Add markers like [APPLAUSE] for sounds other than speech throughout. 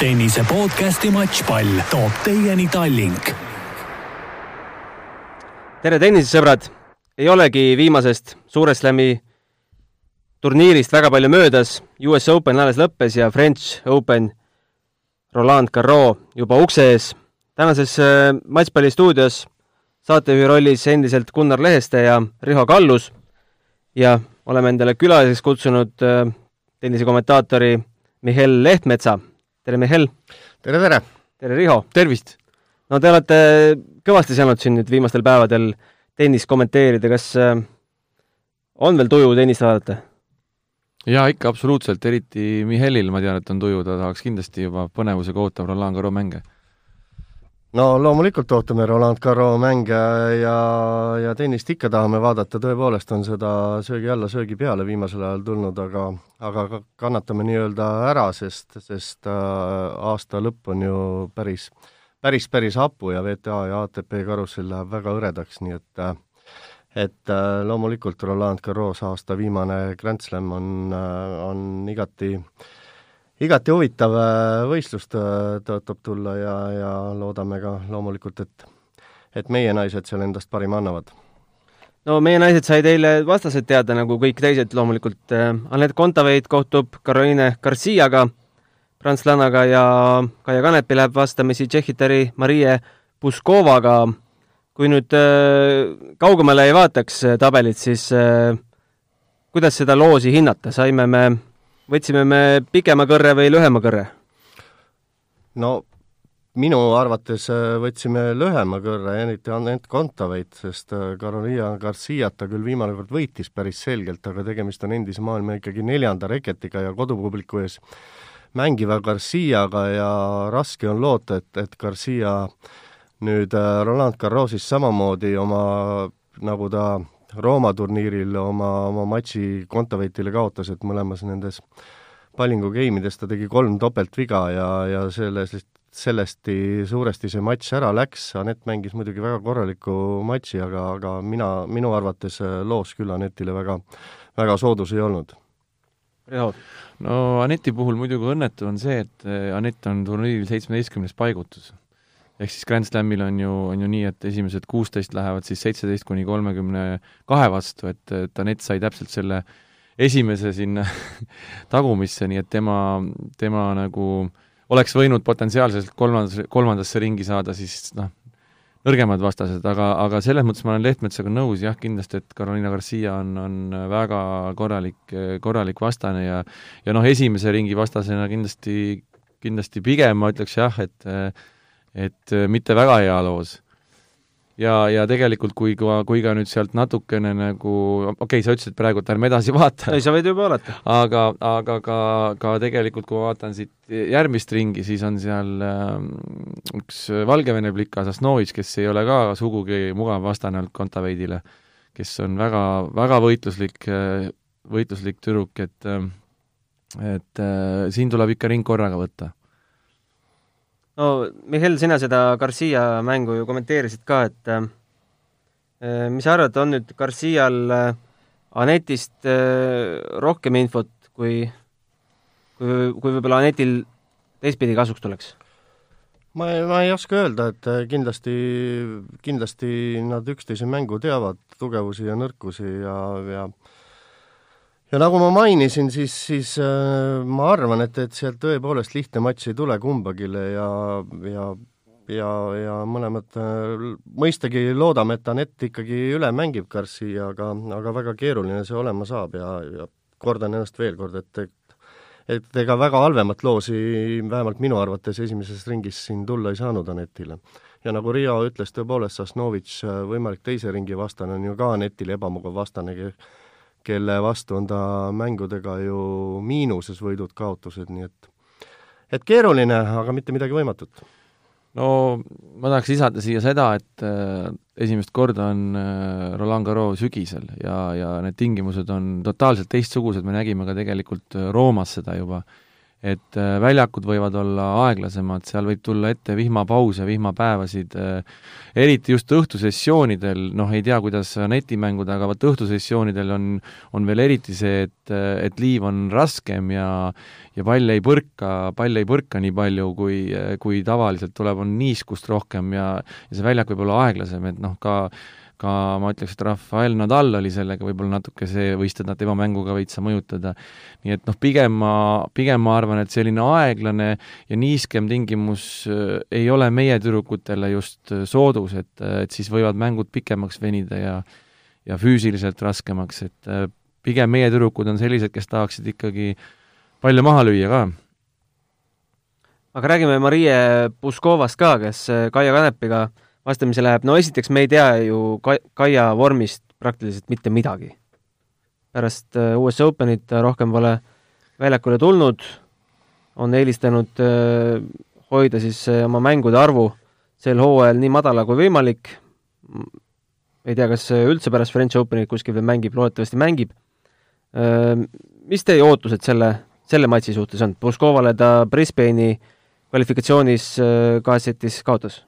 tennise podcasti Matšpall toob teieni Tallink. tere, tennisesõbrad! ei olegi viimasest Suure Slami turniirist väga palju möödas, US Open alles lõppes ja French Open Roland Garros juba ukse ees. tänases äh, Matšpalli stuudios saatejuhi rollis endiselt Gunnar Leheste ja Riho Kallus ja oleme endale külaliseks kutsunud äh, tennisekommentaatori Mihhail Lehtmetsa tere, Mihhail! tere, tere! tere, Riho! tervist! no te olete kõvasti saanud siin nüüd viimastel päevadel tennist kommenteerida, kas äh, on veel tuju tennist vaadata? jaa, ikka absoluutselt, eriti Mihhailil ma tean, et on tuju, ta tahaks kindlasti juba põnevusega ootab Roland Garros mänge no loomulikult ootame Roland Garros mänge ja, ja tennist ikka tahame vaadata, tõepoolest on seda söögi alla, söögi peale viimasel ajal tulnud, aga aga kannatame nii-öelda ära, sest, sest äh, aasta lõpp on ju päris, päris, päris hapu ja VTA ja ATP karussell läheb väga hõredaks, nii et äh, et äh, loomulikult Roland Garros aasta viimane Grand Slam on, on igati äh, igati huvitav äh, võistlus tõotab tulla ja, ja loodame ka loomulikult, et et meie naised seal endast parima annavad. no meie naised said eile vastased teada, nagu kõik teised loomulikult. Äh, Anett Kontaveit kohtub Caroline Garciaga, prantslannaga ja Kaia Kanepi läheb vastamisi Tšehhitari Marie Puskovaga. kui nüüd äh, kaugemale ei vaataks tabelit, siis kuidas seda loosi hinnata, saime me võtsime me pikema kõrre või lühema kõrre? no minu arvates äh, võtsime lühema kõrre, eriti Anett Kontaveit, sest äh, Carolina Garciat ta küll viimane kord võitis päris selgelt, aga tegemist on endise maailma ikkagi neljanda reketiga ja kodupubliku ees mängiva Garciaga ja raske on loota, et, et Garcia nüüd äh, Roland Garrosis samamoodi oma, nagu ta Rooma turniiril oma, oma matši Kontaveitile kaotas, et mõlemas nendes Pallingu geimides ta tegi kolm topeltviga ja, ja sellest, sellesti suuresti see matš ära läks, Anett mängis muidugi väga korraliku matši, aga, aga mina, minu arvates loos küll Anetile väga, väga soodus ei olnud. no Aneti puhul muidugi õnnetu on see, et Anett on turniiril seitsmeteistkümnes paigutus ehk siis Grand Slamil on ju, on ju nii, et esimesed kuusteist lähevad siis seitseteist kuni kolmekümne kahe vastu, et, et Anett sai täpselt selle esimese sinna [LAUGHS] tagumisse, nii et tema, tema nagu oleks võinud potentsiaalselt kolmandas, kolmandasse ringi saada siis noh, nõrgemad vastased, aga, aga selles mõttes ma olen Lehtmetsaga nõus jah, kindlasti, et Carolina Garcia on, on väga korralik, korralik vastane ja ja noh, esimese ringi vastasena kindlasti, kindlasti pigem ma ütleks jah, et et äh, mitte väga hea loos. ja, ja tegelikult kui ka, kui ka nüüd sealt natukene nagu, okei okay,, sa ütlesid praegu, et ärme edasi [LAUGHS] vaata. ei, sa võid juba vaadata. aga, aga ka, ka tegelikult, kui ma vaatan siit järgmist ringi, siis on seal äh, üks Valgevene plika Sasnovitš, kes ei ole ka sugugi mugav vastane olnud Kontaveidile, kes on väga, väga võitluslik, võitluslik tüdruk, et et äh, siin tuleb ikka ring korraga võtta no Mihhail, sina seda Garcia mängu ju kommenteerisid ka, et äh, mis sa arvad, on nüüd Garcial äh, Anetist äh, rohkem infot, kui, kui, kui võib-olla Anetil teistpidi kasuks tuleks? ma ei, ma ei oska öelda, et äh, kindlasti, kindlasti nad üksteise mängu teavad, tugevusi ja nõrkusi ja, ja ja nagu ma mainisin, siis, siis äh, ma arvan, et, et sealt tõepoolest lihtne matš ei tule kumbagile ja, ja ja, ja mõlemad äh, mõistagi loodame, et Anett ikkagi üle mängib Karssi, aga, aga väga keeruline see olema saab ja, ja kordan ennast veel kord, et et ega väga halvemat loosi vähemalt minu arvates esimeses ringis siin tulla ei saanud Anetile. ja nagu Riho ütles, tõepoolest Sasnovitš, äh, võimalik teise ringi vastane, on ju ka Anetile ebamugav vastane, kelle vastu on ta mängudega ju miinuses võidud-kaotused, nii et et keeruline, aga mitte midagi võimatut. no ma tahaks lisada siia seda, et äh, esimest korda on äh, Roland Garros sügisel ja, ja need tingimused on totaalselt teistsugused, me nägime ka tegelikult äh, Roomas seda juba, et äh, väljakud võivad olla aeglasemad, seal võib tulla ette vihmapause, vihmapäevasid, äh, eriti just õhtusessioonidel, noh, ei tea, kuidas netimängud, aga vot õhtusessioonidel on, on veel eriti see, et, et liiv on raskem ja ja pall ei põrka, pall ei põrka nii palju, kui, kui tavaliselt tuleb, on niiskust rohkem ja ja see väljak võib olla aeglasem, et noh, ka ka ma ütleks, et Rafael Nadal oli sellega võib-olla natuke see, võis teda tema mänguga veitsa mõjutada. nii et noh, pigem ma, pigem ma arvan, et selline aeglane ja niiskem tingimus äh, ei ole meie tüdrukutele just äh, soodus, et, äh, et siis võivad mängud pikemaks venida ja ja füüsiliselt raskemaks, et pigem meie tüdrukud on sellised, kes tahaksid ikkagi palju maha lüüa ka aga räägime Marie Puskovast ka, kes Kaia Kanepiga vastamisi läheb, no esiteks me ei tea ju Kai-, Kaia vormist praktiliselt mitte midagi. pärast äh, US Openit ta rohkem pole väljakule tulnud, on eelistanud äh, hoida siis äh, oma mängude arvu sel hooajal nii madala kui võimalik, ei tea, kas üldse pärast French Openit kuskil veel mängib, loodetavasti mängib. Mis teie ootused selle, selle matši suhtes on? Puskovale ta Brisbane'i kvalifikatsioonis kahes setis kaotas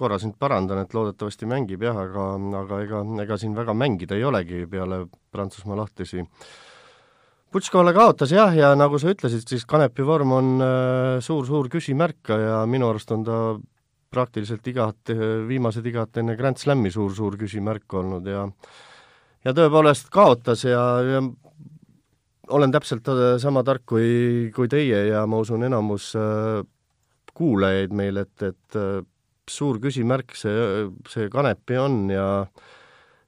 korra sind parandan, et loodetavasti mängib jah, aga, aga ega, ega siin väga mängida ei olegi peale Prantsusmaa lahtisi. Putškovale kaotas jah, ja nagu sa ütlesid, siis Kanepi vorm on suur-suur äh, küsimärk ja minu arust on ta praktiliselt igat, viimased igat enne Grand Slami suur-suur küsimärk olnud ja ja tõepoolest kaotas ja, ja olen täpselt äh, sama tark kui, kui teie ja ma usun, enamus äh, kuulajaid meil, et, et suur küsimärk see, see Kanepi on ja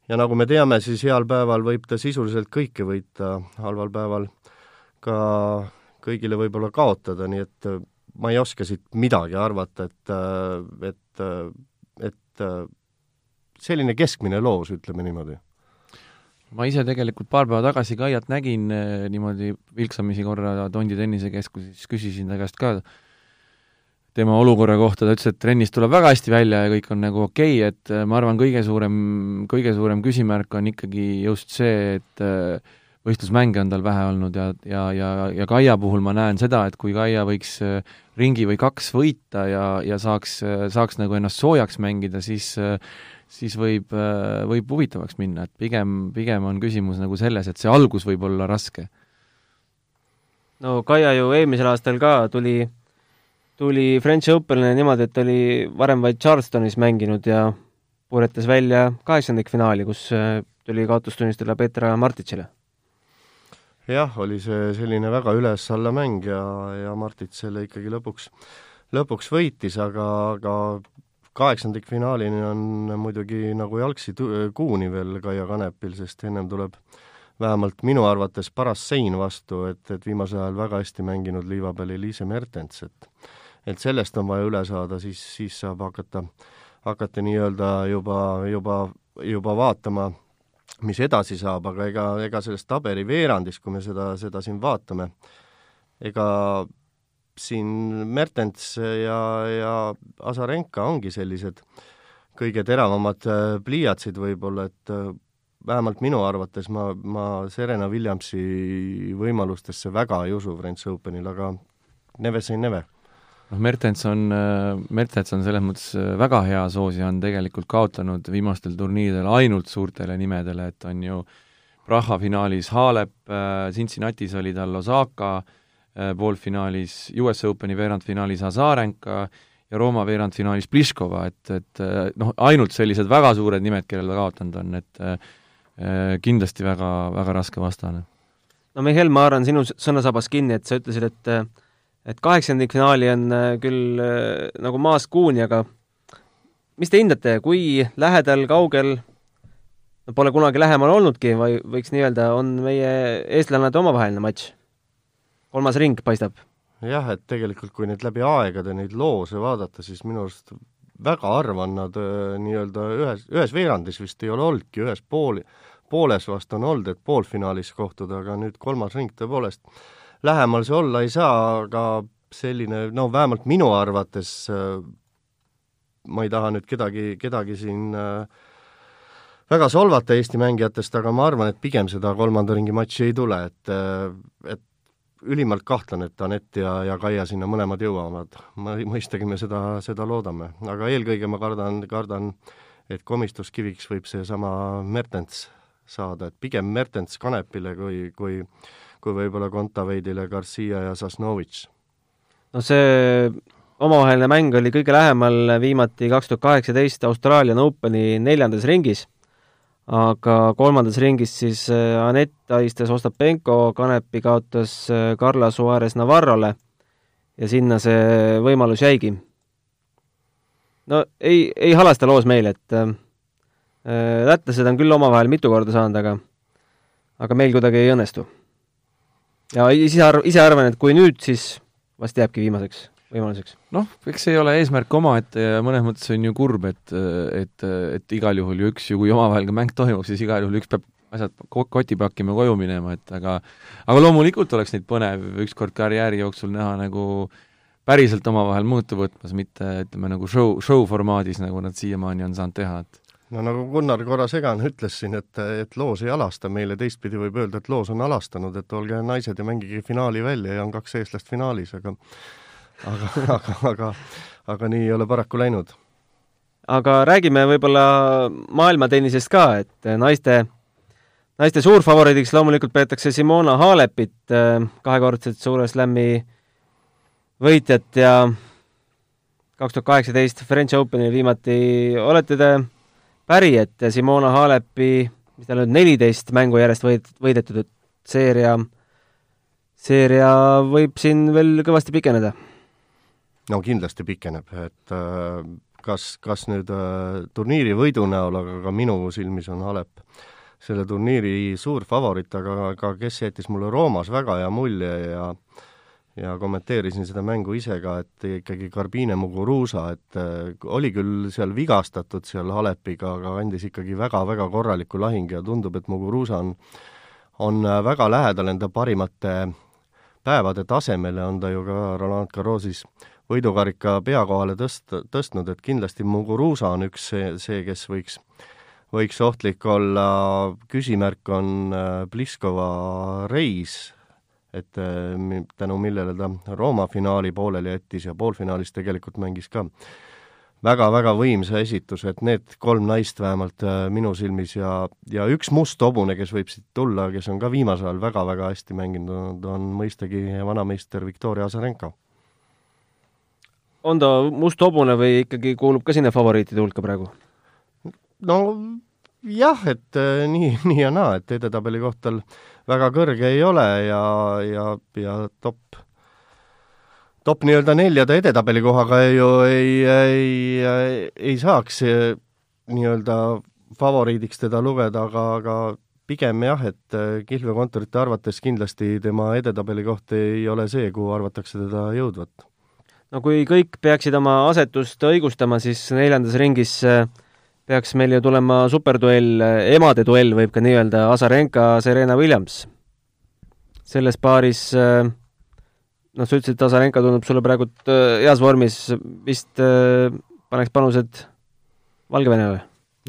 ja nagu me teame, siis heal päeval võib ta sisuliselt kõike võita, halval päeval ka kõigile võib-olla kaotada, nii et ma ei oska siit midagi arvata, et, et, et selline keskmine loos, ütleme niimoodi. Ma ise tegelikult paar päeva tagasi Kaiat nägin niimoodi vilksamisi korra Tondi tennisekeskuses, küsisin ta käest ka, tema olukorra kohta, ta ütles, et trennis tuleb väga hästi välja ja kõik on nagu okei okay,, et äh, ma arvan, kõige suurem, kõige suurem küsimärk on ikkagi just see, et äh, võistlusmänge on tal vähe olnud ja, ja, ja, ja Kaia puhul ma näen seda, et kui Kaia võiks äh, ringi või kaks võita ja, ja saaks, saaks nagu ennast soojaks mängida, siis siis võib, võib huvitavaks minna, et pigem, pigem on küsimus nagu selles, et see algus võib olla raske. no Kaia ju eelmisel aastal ka tuli tuli French Openile niimoodi, et oli varem vaid Charlestonis mänginud ja puuretas välja kaheksandikfinaali, kus äh, tuli kaotustunnistada Petra Martitšile. jah, oli see selline väga üles-alla mäng ja, ja Martits selle ikkagi lõpuks, lõpuks võitis, aga, aga kaheksandikfinaalini on muidugi nagu jalgsi kuuni veel Kaia Kanepil, sest ennem tuleb vähemalt minu arvates paras sein vastu, et, et viimasel ajal väga hästi mänginud liiva peal Eliise Mertens, et et sellest on vaja üle saada, siis, siis saab hakata, hakata nii-öelda juba, juba, juba vaatama, mis edasi saab, aga ega, ega selles tabeli veerandis, kui me seda, seda siin vaatame, ega siin Mertens ja, ja Azarenka ongi sellised kõige teravamad äh, pliiatsid võib-olla, et äh, vähemalt minu arvates ma, ma Serena Williamsi võimalustesse väga ei usu French Openil, aga never say never noh, Mertens on, äh, Mertens on selles mõttes äh, väga hea soosija, on tegelikult kaotanud viimastel turniiridel ainult suurtele nimedele, et on ju Praha finaalis Halep, äh, Cincinnatis oli tal Osaka, poolfinaalis US Openi veerandfinaalis Azarenka ja Rooma veerandfinaalis Pliškova, et, et noh, ainult sellised väga suured nimed, kellel ta kaotanud on, et kindlasti väga, väga raske vastane. no Mihhail, ma haaran sinu sõnasabas kinni, et sa ütlesid, et et kaheksandikfinaali on äh, küll äh, nagu maast kuuni, aga mis te hindate, kui lähedal, kaugel, no pole kunagi lähemal olnudki või võiks nii öelda, on meie eestlannade omavaheline matš? kolmas ring paistab. jah, et tegelikult kui nüüd läbi aegade neid loose vaadata, siis minu arust väga harva on nad äh, nii-öelda ühes, ühes veerandis vist ei ole olnudki, ühes pool, pooles vast on olnud, et poolfinaalis kohtuda, aga nüüd kolmas ring tõepoolest lähemal see olla ei saa, aga selline, no vähemalt minu arvates äh, ma ei taha nüüd kedagi, kedagi siin äh, väga solvata Eesti mängijatest, aga ma arvan, et pigem seda kolmanda ringi matši ei tule, et, äh, et ülimalt kahtlen, et Anett ja, ja Kaia sinna mõlemad jõuavad. ma, mõistagi me seda, seda loodame, aga eelkõige ma kardan, kardan, et komistuskiviks võib seesama Mertens saada, et pigem Mertens Kanepile kui, kui kui võib-olla Kontaveidile Garcia ja Sasnovitš. no see omavaheline mäng oli kõige lähemal viimati kaks tuhat kaheksateist Austraalian Openi neljandas ringis, aga kolmandas ringis siis äh, Anett ahistas Ostapenko, Kanepi kaotas äh, Carla Suarez Navarrole ja sinna see võimalus jäigi. no ei, ei halasta loos meil, et äh, lätlased on küll omavahel mitu korda saanud, aga aga meil kuidagi ei õnnestu. Ja ise arv-, ise arvan, et kui nüüd, siis vast jääbki viimaseks võimaluseks. noh, eks see ei ole eesmärk omaette ja mõnes mõttes on ju kurb, et, et, et igal juhul ju üks ju, kui omavahel ka mäng toimub, siis igal juhul üks peab asjad kotti pakkima, koju minema, et aga aga loomulikult oleks neid põnev ükskord karjääri jooksul näha nagu päriselt omavahel mõõtu võtmas, mitte ütleme nagu show, show formaadis, nagu nad siiamaani on saanud teha, et no nagu Gunnar korra segane ütles siin, et, et loos ei alasta meile, teistpidi võib öelda, et loos on alastanud, et olge naised ja mängige finaali välja ja on kaks eestlast finaalis, aga aga, aga, aga, aga nii ei ole paraku läinud. aga räägime võib-olla maailmatennisest ka, et naiste, naiste suurfavoriidiks loomulikult peetakse Simona Halepit, kahekordset Suure Slami võitjat ja kaks tuhat kaheksateist French Openil viimati, olete te päri, et Simona Halepi, mis tal nüüd neliteist mängu järjest võid-, võidetud, et seeria, seeria võib siin veel kõvasti pikeneda? no kindlasti pikeneb, et äh, kas, kas nüüd äh, turniiri võidu näol, aga ka minu silmis on Halep selle turniiri suur favoriit, aga, aga kes jättis mulle Roomas väga hea mulje ja ja kommenteerisin seda mängu ise ka, et ikkagi Garbine Muguruza, et äh, oli küll seal vigastatud seal Halepiga, aga andis ikkagi väga-väga korraliku lahingu ja tundub, et Muguruza on on väga lähedal enda parimate päevade tasemele, on ta ju ka Roland Garrosis võidukarika pea kohale tõst-, tõstnud, et kindlasti Muguruza on üks see, see, kes võiks, võiks ohtlik olla, küsimärk on äh, Pliskova reis, et äh, tänu millele ta Rooma finaali pooleli jättis ja poolfinaalis tegelikult mängis ka väga-väga võimsa esituse, et need kolm naist vähemalt äh, minu silmis ja, ja üks must hobune, kes võib siit tulla, kes on ka viimasel ajal väga-väga hästi mänginud, on mõistagi vanameister Viktoria Azarenka on ta must hobune või ikkagi kuulub ka sinna favoriitide hulka praegu? no jah, et äh, nii, [LAUGHS] nii ja naa, et edetabeli koht tal väga kõrge ei ole ja, ja, ja top, top nii-öelda neljada edetabeli kohaga ju ei, ei, ei, ei saaks äh, nii-öelda favoriidiks teda lugeda, aga, aga pigem jah, et äh, kihlveokontorite arvates kindlasti tema edetabeli koht ei ole see, kuhu arvatakse teda jõudvat. No kui kõik peaksid oma asetust õigustama, siis neljandas ringis äh, peaks meil ju tulema superduell, emade duell võib ka nii öelda, Azarenka, Serena Williams. selles paaris äh, noh, sa ütlesid, et Azarenka tundub sulle praegu heas vormis, vist paneks panused Valgevenele?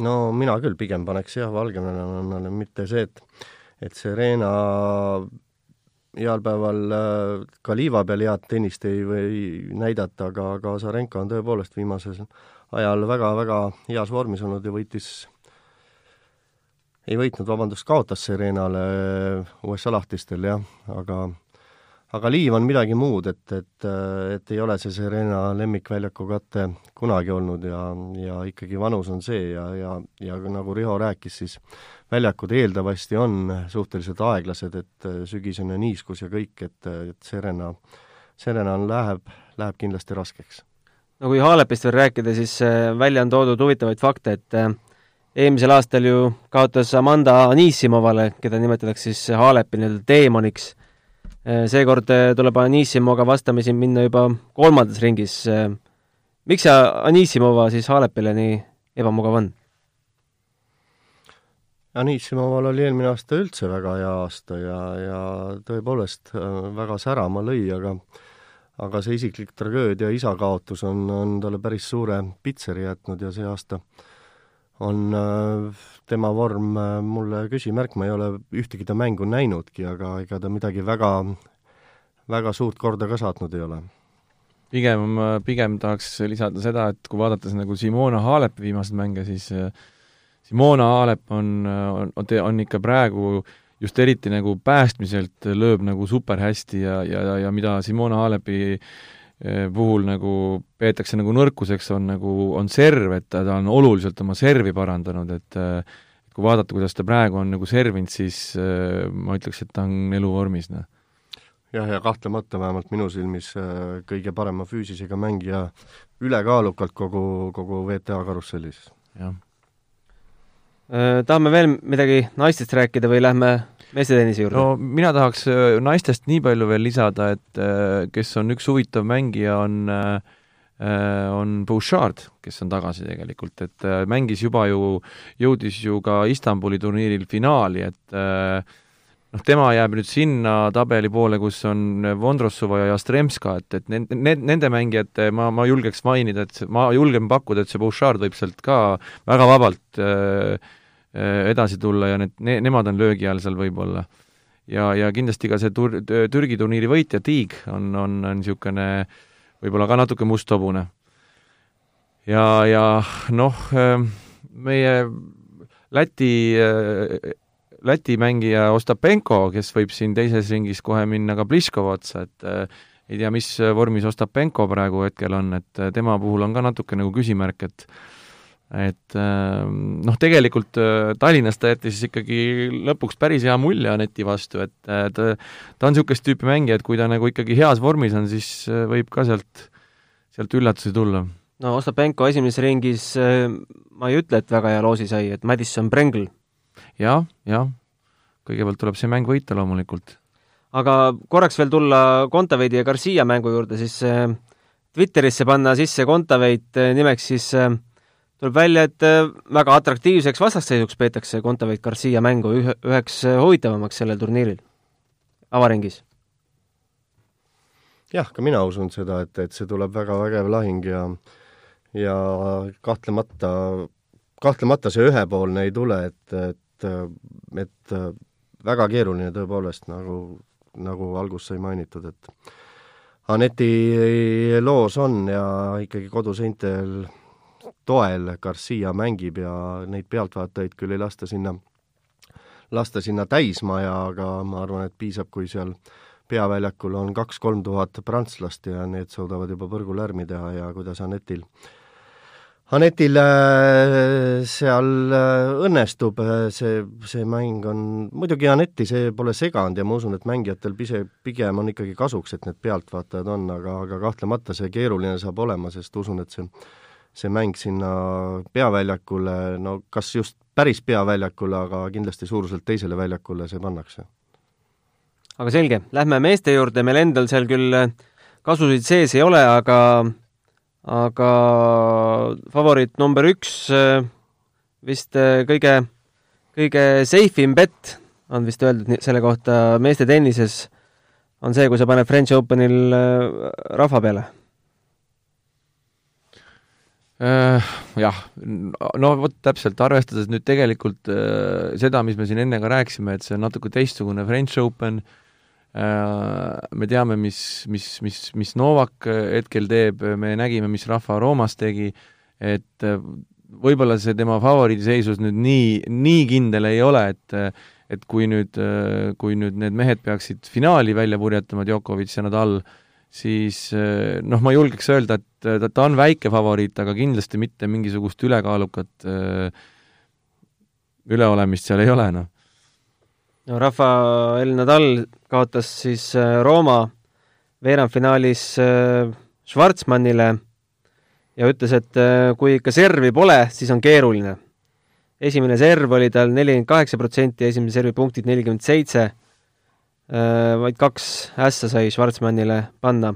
no mina küll pigem paneks jah, Valgevenele, mitte see, et et Serena heal päeval ka liiva peal head tennist ei või näidata, aga, aga Azarenka on tõepoolest viimasel ajal väga-väga heas vormis olnud ja võitis, ei võitnud, vabandust, kaotas Serenale USA lahtistel jah, aga aga liiv on midagi muud, et, et, et ei ole see Serena lemmikväljaku kate kunagi olnud ja, ja ikkagi vanus on see ja, ja, ja nagu Riho rääkis, siis väljakud eeldavasti on suhteliselt aeglased, et sügisene niiskus ja kõik, et, et Serena, Serena läheb, läheb kindlasti raskeks. No kui Haalepist veel rääkida, siis äh, välja on toodud huvitavaid fakte, et äh, eelmisel aastal ju kaotas Amanda Anissimovale, keda nimetatakse siis Haalepi nii-öelda teemoniks Äh, seekord tuleb Anissimoga vastamisi minna juba kolmandas ringis. Miks see Anissimova siis Halepile nii ebamugav on? Anissimoval oli eelmine aasta üldse väga hea aasta ja, ja tõepoolest väga särama lõi, aga aga see isiklik tragöödia, isa kaotus on, on talle päris suure pitseri jätnud ja see aasta äh, on äh, tema vorm äh, mulle küsimärk, ma ei ole ühtegi ta mängu näinudki, aga ega ta midagi väga, väga suurt korda ka saatnud ei ole. pigem, pigem tahaks lisada seda, et kui vaadates nagu Simona Halepi viimaseid mänge, siis Simona Halep on, on, on ikka praegu just eriti nagu päästmiselt lööb nagu super hästi ja, ja, ja mida Simona Halepi eh, puhul nagu peetakse nagu nõrkuseks, on nagu, on serv, et ta, ta on oluliselt oma servi parandanud, et kui vaadata, kuidas ta praegu on nagu servinud, siis äh, ma ütleks, et ta on eluvormis, noh. jah, ja kahtlemata vähemalt minu silmis äh, kõige parema füüsisega mängija ülekaalukalt kogu, kogu WTA karussellis. jah äh,. Tahame veel midagi naistest rääkida või lähme meestetennise juurde? no mina tahaks äh, naistest nii palju veel lisada, et äh, kes on üks huvitav mängija, on äh, on Bouchard, kes on tagasi tegelikult, et mängis juba ju, jõudis ju ka Istanbuli turniiril finaali, et äh, noh, tema jääb nüüd sinna tabeli poole, kus on Vondrossova ja Jastremska, et, et need, need, nende mängijate ma, ma julgeks mainida, et ma julgen pakkuda, et see Bouchard võib sealt ka väga vabalt äh, edasi tulla ja need ne,, nemad on löögi all seal võib-olla. ja, ja kindlasti ka see tur-, Türgi turniiri võitja Tiig on, on, on niisugune äh, võib-olla ka natuke must hobune. ja, ja noh, ähm, meie Läti, äh, Läti mängija Ostapenko, kes võib siin teises ringis kohe minna ka Pliškova otsa, et äh, ei tea, mis vormis Ostapenko praegu hetkel on, et äh, tema puhul on ka natuke nagu küsimärk, et et ähm, noh, tegelikult Tallinnas ta jättis ikkagi lõpuks päris hea mulje Aneti vastu, et ta, ta on niisugust tüüpi mängija, et kui ta nagu ikkagi heas vormis on, siis võib ka sealt, sealt üllatusi tulla. no Ostapenko esimeses ringis ma ei ütle, et väga hea loosi sai, et Madison Brengel ja,. jah, jah, kõigepealt tuleb see mäng võita loomulikult. aga korraks veel tulla Kontaveidi ja Garcia mängu juurde, siis Twitterisse panna sisse Kontaveit nimeks, siis äh, tuleb välja, et äh, väga atraktiivseks vastasseisuks peetakse Kontaveit Garcia mängu ühe, üheks äh, huvitavamaks sellel turniiril, avaringis. jah, ka mina usun seda, et, et see tuleb väga vägev lahing ja ja kahtlemata, kahtlemata see ühepoolne ei tule, et, et, et väga keeruline tõepoolest, nagu, nagu alguses sai mainitud, et Aneti loos on ja ikkagi koduseintel toel Garcia mängib ja neid pealtvaatajaid küll ei lasta sinna, lasta sinna täismaja, aga ma arvan, et piisab, kui seal peaväljakul on kaks-kolm tuhat prantslast ja need suudavad juba põrgulärmi teha ja kuidas Anetil Anetil äh, seal äh, õnnestub, äh, see, see mäng on, muidugi Aneti see pole seganud ja ma usun, et mängijatel pise, pigem on ikkagi kasuks, et need pealtvaatajad on, aga, aga kahtlemata see keeruline saab olema, sest usun, et see see mäng sinna peaväljakule, no kas just päris peaväljakule, aga kindlasti suuruselt teisele väljakule see pannakse. aga selge, lähme meeste juurde, meil endal seal küll äh, kasusid sees ei ole, aga aga favoriit number üks äh, vist äh, kõige, kõige safe im bet on vist öeldud selle kohta meeste tennises, on see, kui sa paned French Openil rahva peale jah, no vot täpselt, arvestades nüüd tegelikult äh, seda, mis me siin enne ka rääkisime, et see on natuke teistsugune French Open äh,, me teame, mis, mis, mis, mis Novak hetkel teeb, me nägime, mis Rafa Roomas tegi, et äh, võib-olla see tema favoriidiseisus nüüd nii, nii kindel ei ole, et et kui nüüd, äh, kui nüüd need mehed peaksid finaali välja purjetama, Djokovic ja Nadal, siis eh, noh, ma julgeks öelda, et ta, ta on väike favoriit, aga kindlasti mitte mingisugust ülekaalukat äh, üleolemist seal ei ole, noh. no Rafael Nadal kaotas siis eh, Rooma veerandfinaalis Schwarzmannile ja ütles, et kui ikka servi pole, siis on keeruline. esimene serv oli tal nelikümmend kaheksa protsenti, esimese servi punktid nelikümmend seitse vaid kaks ässa sai Schwarzmannile panna.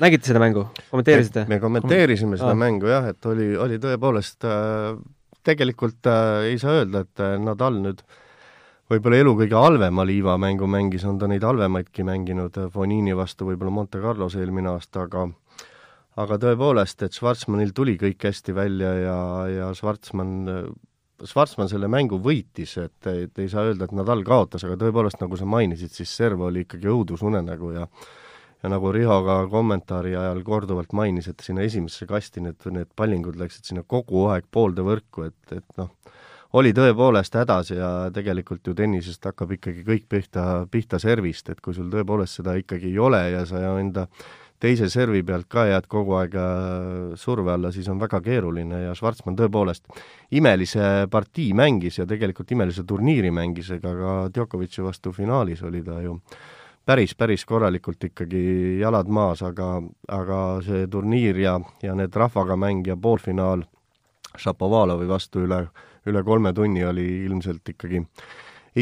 nägite seda mängu, kommenteerisite? me kommenteerisime seda ah. mängu jah, et oli, oli tõepoolest äh, tegelikult äh, ei saa öelda, et äh, Nadal nüüd võib-olla elu kõige halvema liivamängu mängis, on ta neid halvemaidki mänginud, äh, Fonini vastu võib-olla Monte Carlos eelmine aasta, aga aga tõepoolest, et Schwarzmannil tuli kõik hästi välja ja, ja Schwarzmann Schwarzmann selle mängu võitis, et, et ei saa öelda, et Nadal kaotas, aga tõepoolest, nagu sa mainisid, siis serv oli ikkagi õudusunenägu ja ja nagu Riho ka kommentaari ajal korduvalt mainis, et sinna esimesse kasti need, need pallingud läksid sinna kogu aeg poolde võrku, et, et noh, oli tõepoolest hädas ja tegelikult ju tennisest hakkab ikkagi kõik pihta, pihta servist, et kui sul tõepoolest seda ikkagi ei ole ja sa enda teise servi pealt ka jääd kogu aeg äh, surve alla, siis on väga keeruline ja Schwarzmann tõepoolest imelise partii mängis ja tegelikult imelise turniiri mängis, ega ka Djokovic'i vastu finaalis oli ta ju päris, päris korralikult ikkagi jalad maas, aga, aga see turniir ja, ja need rahvaga mäng ja poolfinaal Šapovalovi vastu üle, üle kolme tunni oli ilmselt ikkagi,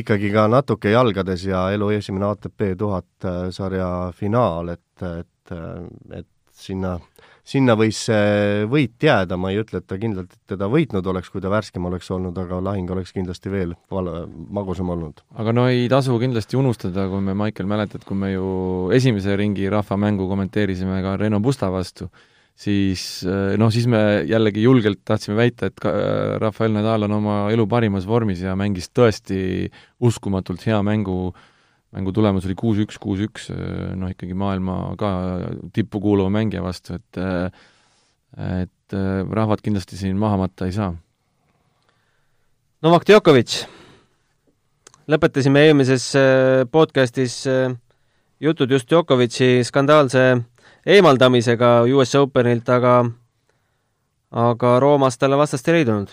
ikkagi ka natuke jalgades ja elu esimene ATP tuhat äh, sarja finaal, et, et, et sinna sinna võis see võit jääda, ma ei ütle, et ta kindlalt teda võitnud oleks, kui ta värskem oleks olnud, aga lahing oleks kindlasti veel val-, magusam olnud. aga no ei tasu kindlasti unustada, kui me, Maicel, mäletad, kui me ju esimese ringi rahvamängu kommenteerisime ka Reno Pusta vastu, siis noh, siis me jällegi julgelt tahtsime väita, et ka Rafael Nadal on oma elu parimas vormis ja mängis tõesti uskumatult hea mängu äh, mängu tulemus oli kuus-üks, kuus-üks, noh ikkagi maailma ka tippu kuuluva mängija vastu, et et rahvad kindlasti siin maha matta ei saa. Novak Djokovic, lõpetasime eelmises äh, podcastis äh, jutud just Djokovic'i skandaalse eemaldamisega US Openilt, aga aga Roomas talle vastast ei leidunud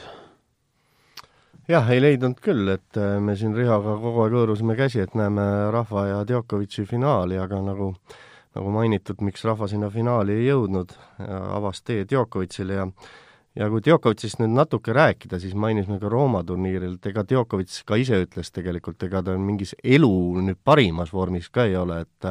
jah, ei leidnud küll, et äh, me siin Rihoga kogu aeg hõõrusime käsi, et näeme Rahva ja Djokovic'i finaali, aga nagu nagu mainitud, miks Rahva sinna finaali ei jõudnud, avas tee Djokovic'ile ja ja kui Djokovic'ist nüüd natuke rääkida, siis mainisime ka Rooma turniiril, et ega Djokovic ka ise ütles tegelikult, ega ta mingis elu nüüd parimas vormis ka ei ole, et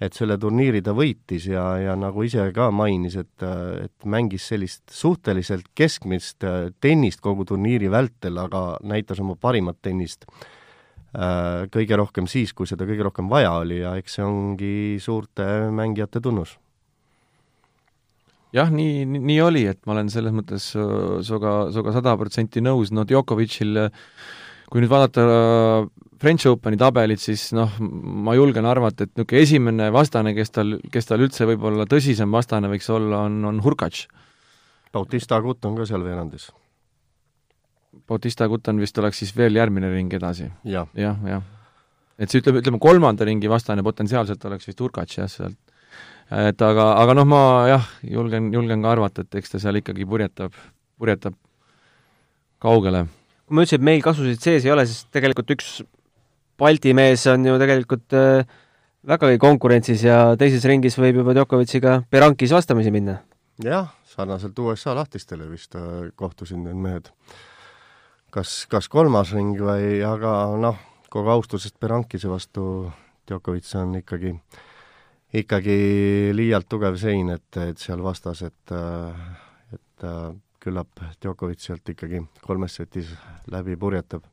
et selle turniiri ta võitis ja, ja nagu ise ka mainis, et, et mängis sellist suhteliselt keskmist äh, tennist kogu turniiri vältel, aga näitas oma parimat tennist äh, kõige rohkem siis, kui seda kõige rohkem vaja oli ja eks see ongi suurte mängijate tunnus. Jah, nii, nii, nii oli, et ma olen selles mõttes sinuga, sinuga sada protsenti nõus, no Djokovicil kui nüüd vaadata French Openi tabelit, siis noh, ma julgen arvata, et niisugune esimene vastane, kes tal, kes tal üldse võib-olla tõsisem vastane võiks olla, on, on Hurkacz. Bautista Agut on ka seal veerandis. Bautista Agut on vist, oleks siis veel järgmine ring edasi ja.. jah, jah. et see ütleme, ütleme kolmanda ringi vastane potentsiaalselt oleks vist Hurkacz jah, sealt. et aga, aga noh, ma jah, julgen, julgen ka arvata, et eks ta seal ikkagi purjetab, purjetab kaugele kui ma ütlesin, et meil kasusid sees ei ole, siis tegelikult üks Balti mees on ju tegelikult äh, vägagi konkurentsis ja teises ringis võib juba Djokovic'iga Berankis vastamisi minna. jah, sarnaselt USA lahtistele vist äh, kohtusid need mehed. kas, kas kolmas ring või, aga noh, kogu austusest Berankise vastu Djokovic on ikkagi, ikkagi liialt tugev sein, et, et seal vastas, et, äh, et küllap Djokovic sealt ikkagi kolmes setis läbi purjetab.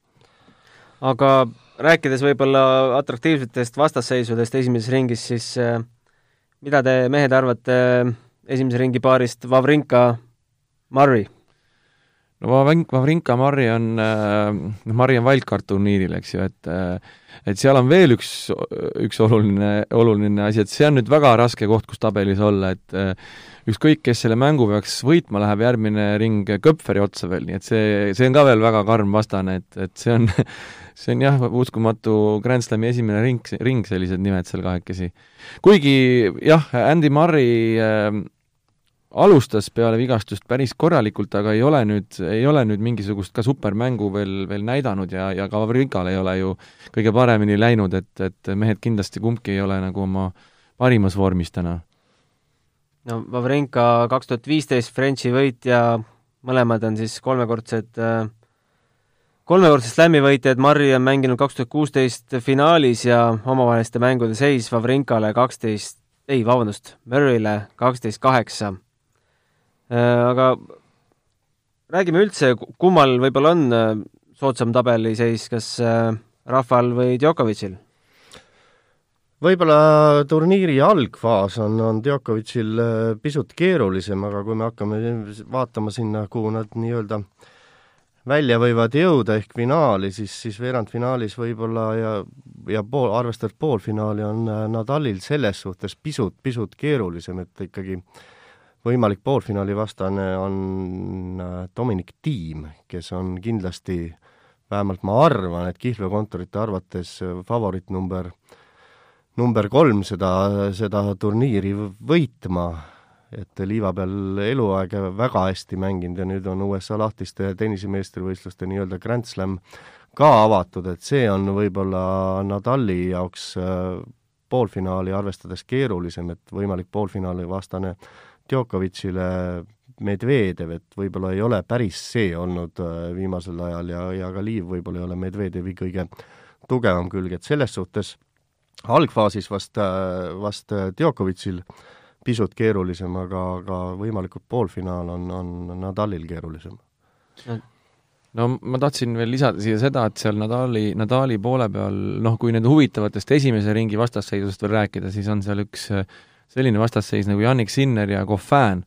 Aga rääkides võib-olla atraktiivsetest vastasseisudest esimeses ringis, siis äh, mida te, mehed, arvate äh, esimese ringi paarist Wawrinka-Murray? no Wawrinka, Wawrinka-Murray on, äh, noh, Murray on wildcard turniiril, eks ju, et et seal on veel üks, üks oluline, oluline asi, et see on nüüd väga raske koht, kus tabelis olla, et ükskõik, kes selle mängu peaks võitma, läheb järgmine ring Köpferi otsa veel, nii et see, see on ka veel väga karm vastane, et, et see on [LAUGHS] see on jah, uskumatu Grand Slami esimene ring, ring, sellised nimed seal kahekesi. kuigi jah, Andy Murray äh, alustas peale vigastust päris korralikult, aga ei ole nüüd, ei ole nüüd mingisugust ka supermängu veel, veel näidanud ja, ja ka Vavrikal ei ole ju kõige paremini läinud, et, et mehed kindlasti kumbki ei ole nagu oma parimas vormis täna. no Vavrenka kaks tuhat viisteist Frenchi võitja, mõlemad on siis kolmekordsed äh, kolmekordse slam'i võitjad, Marri on mänginud kaks tuhat kuusteist finaalis ja omavaheliste mängude seis Vavrinkale kaksteist, ei, vabandust, Murray'le kaksteist kaheksa. Äh, aga räägime üldse, kummal võib-olla on äh, soodsam tabeliseis, kas äh, Rahval või Djokovicil? võib-olla turniiri algfaas on, on Djokovicil pisut keerulisem, aga kui me hakkame vaatama sinna, kuhu nad nii-öelda välja võivad jõuda ehk finaali, siis, siis veerandfinaalis võib-olla ja ja pool, arvestades poolfinaali, on Nadalil selles suhtes pisut, pisut keerulisem, et ikkagi võimalik poolfinaali vastane on Dominic Thiem, kes on kindlasti vähemalt ma arvan, et kihlveokontorite arvates favoriit number, number kolm seda, seda turniiri võitma et liiva peal eluaeg väga hästi mänginud ja nüüd on USA lahtiste tennisemeistrivõistluste nii-öelda Grand Slam ka avatud, et see on võib-olla Nadali jaoks äh, poolfinaali arvestades keerulisem, et võimalik poolfinaali vastane Djokovicile Medvedev, et võib-olla ei ole päris see olnud äh, viimasel ajal ja, ja ka liiv võib-olla ei ole Medvedevi kõige tugevam külg, et selles suhtes algfaasis vast, äh, vast Djokovicil äh, pisut keerulisem, aga, aga võimalikult poolfinaal on, on Nadalil keerulisem. no ma tahtsin veel lisada siia seda, et seal Nadali, Nadali poole peal noh, kui nüüd huvitavatest esimese ringi vastasseisust veel rääkida, siis on seal üks äh, selline vastasseis nagu Jannik Sinner ja Goffin.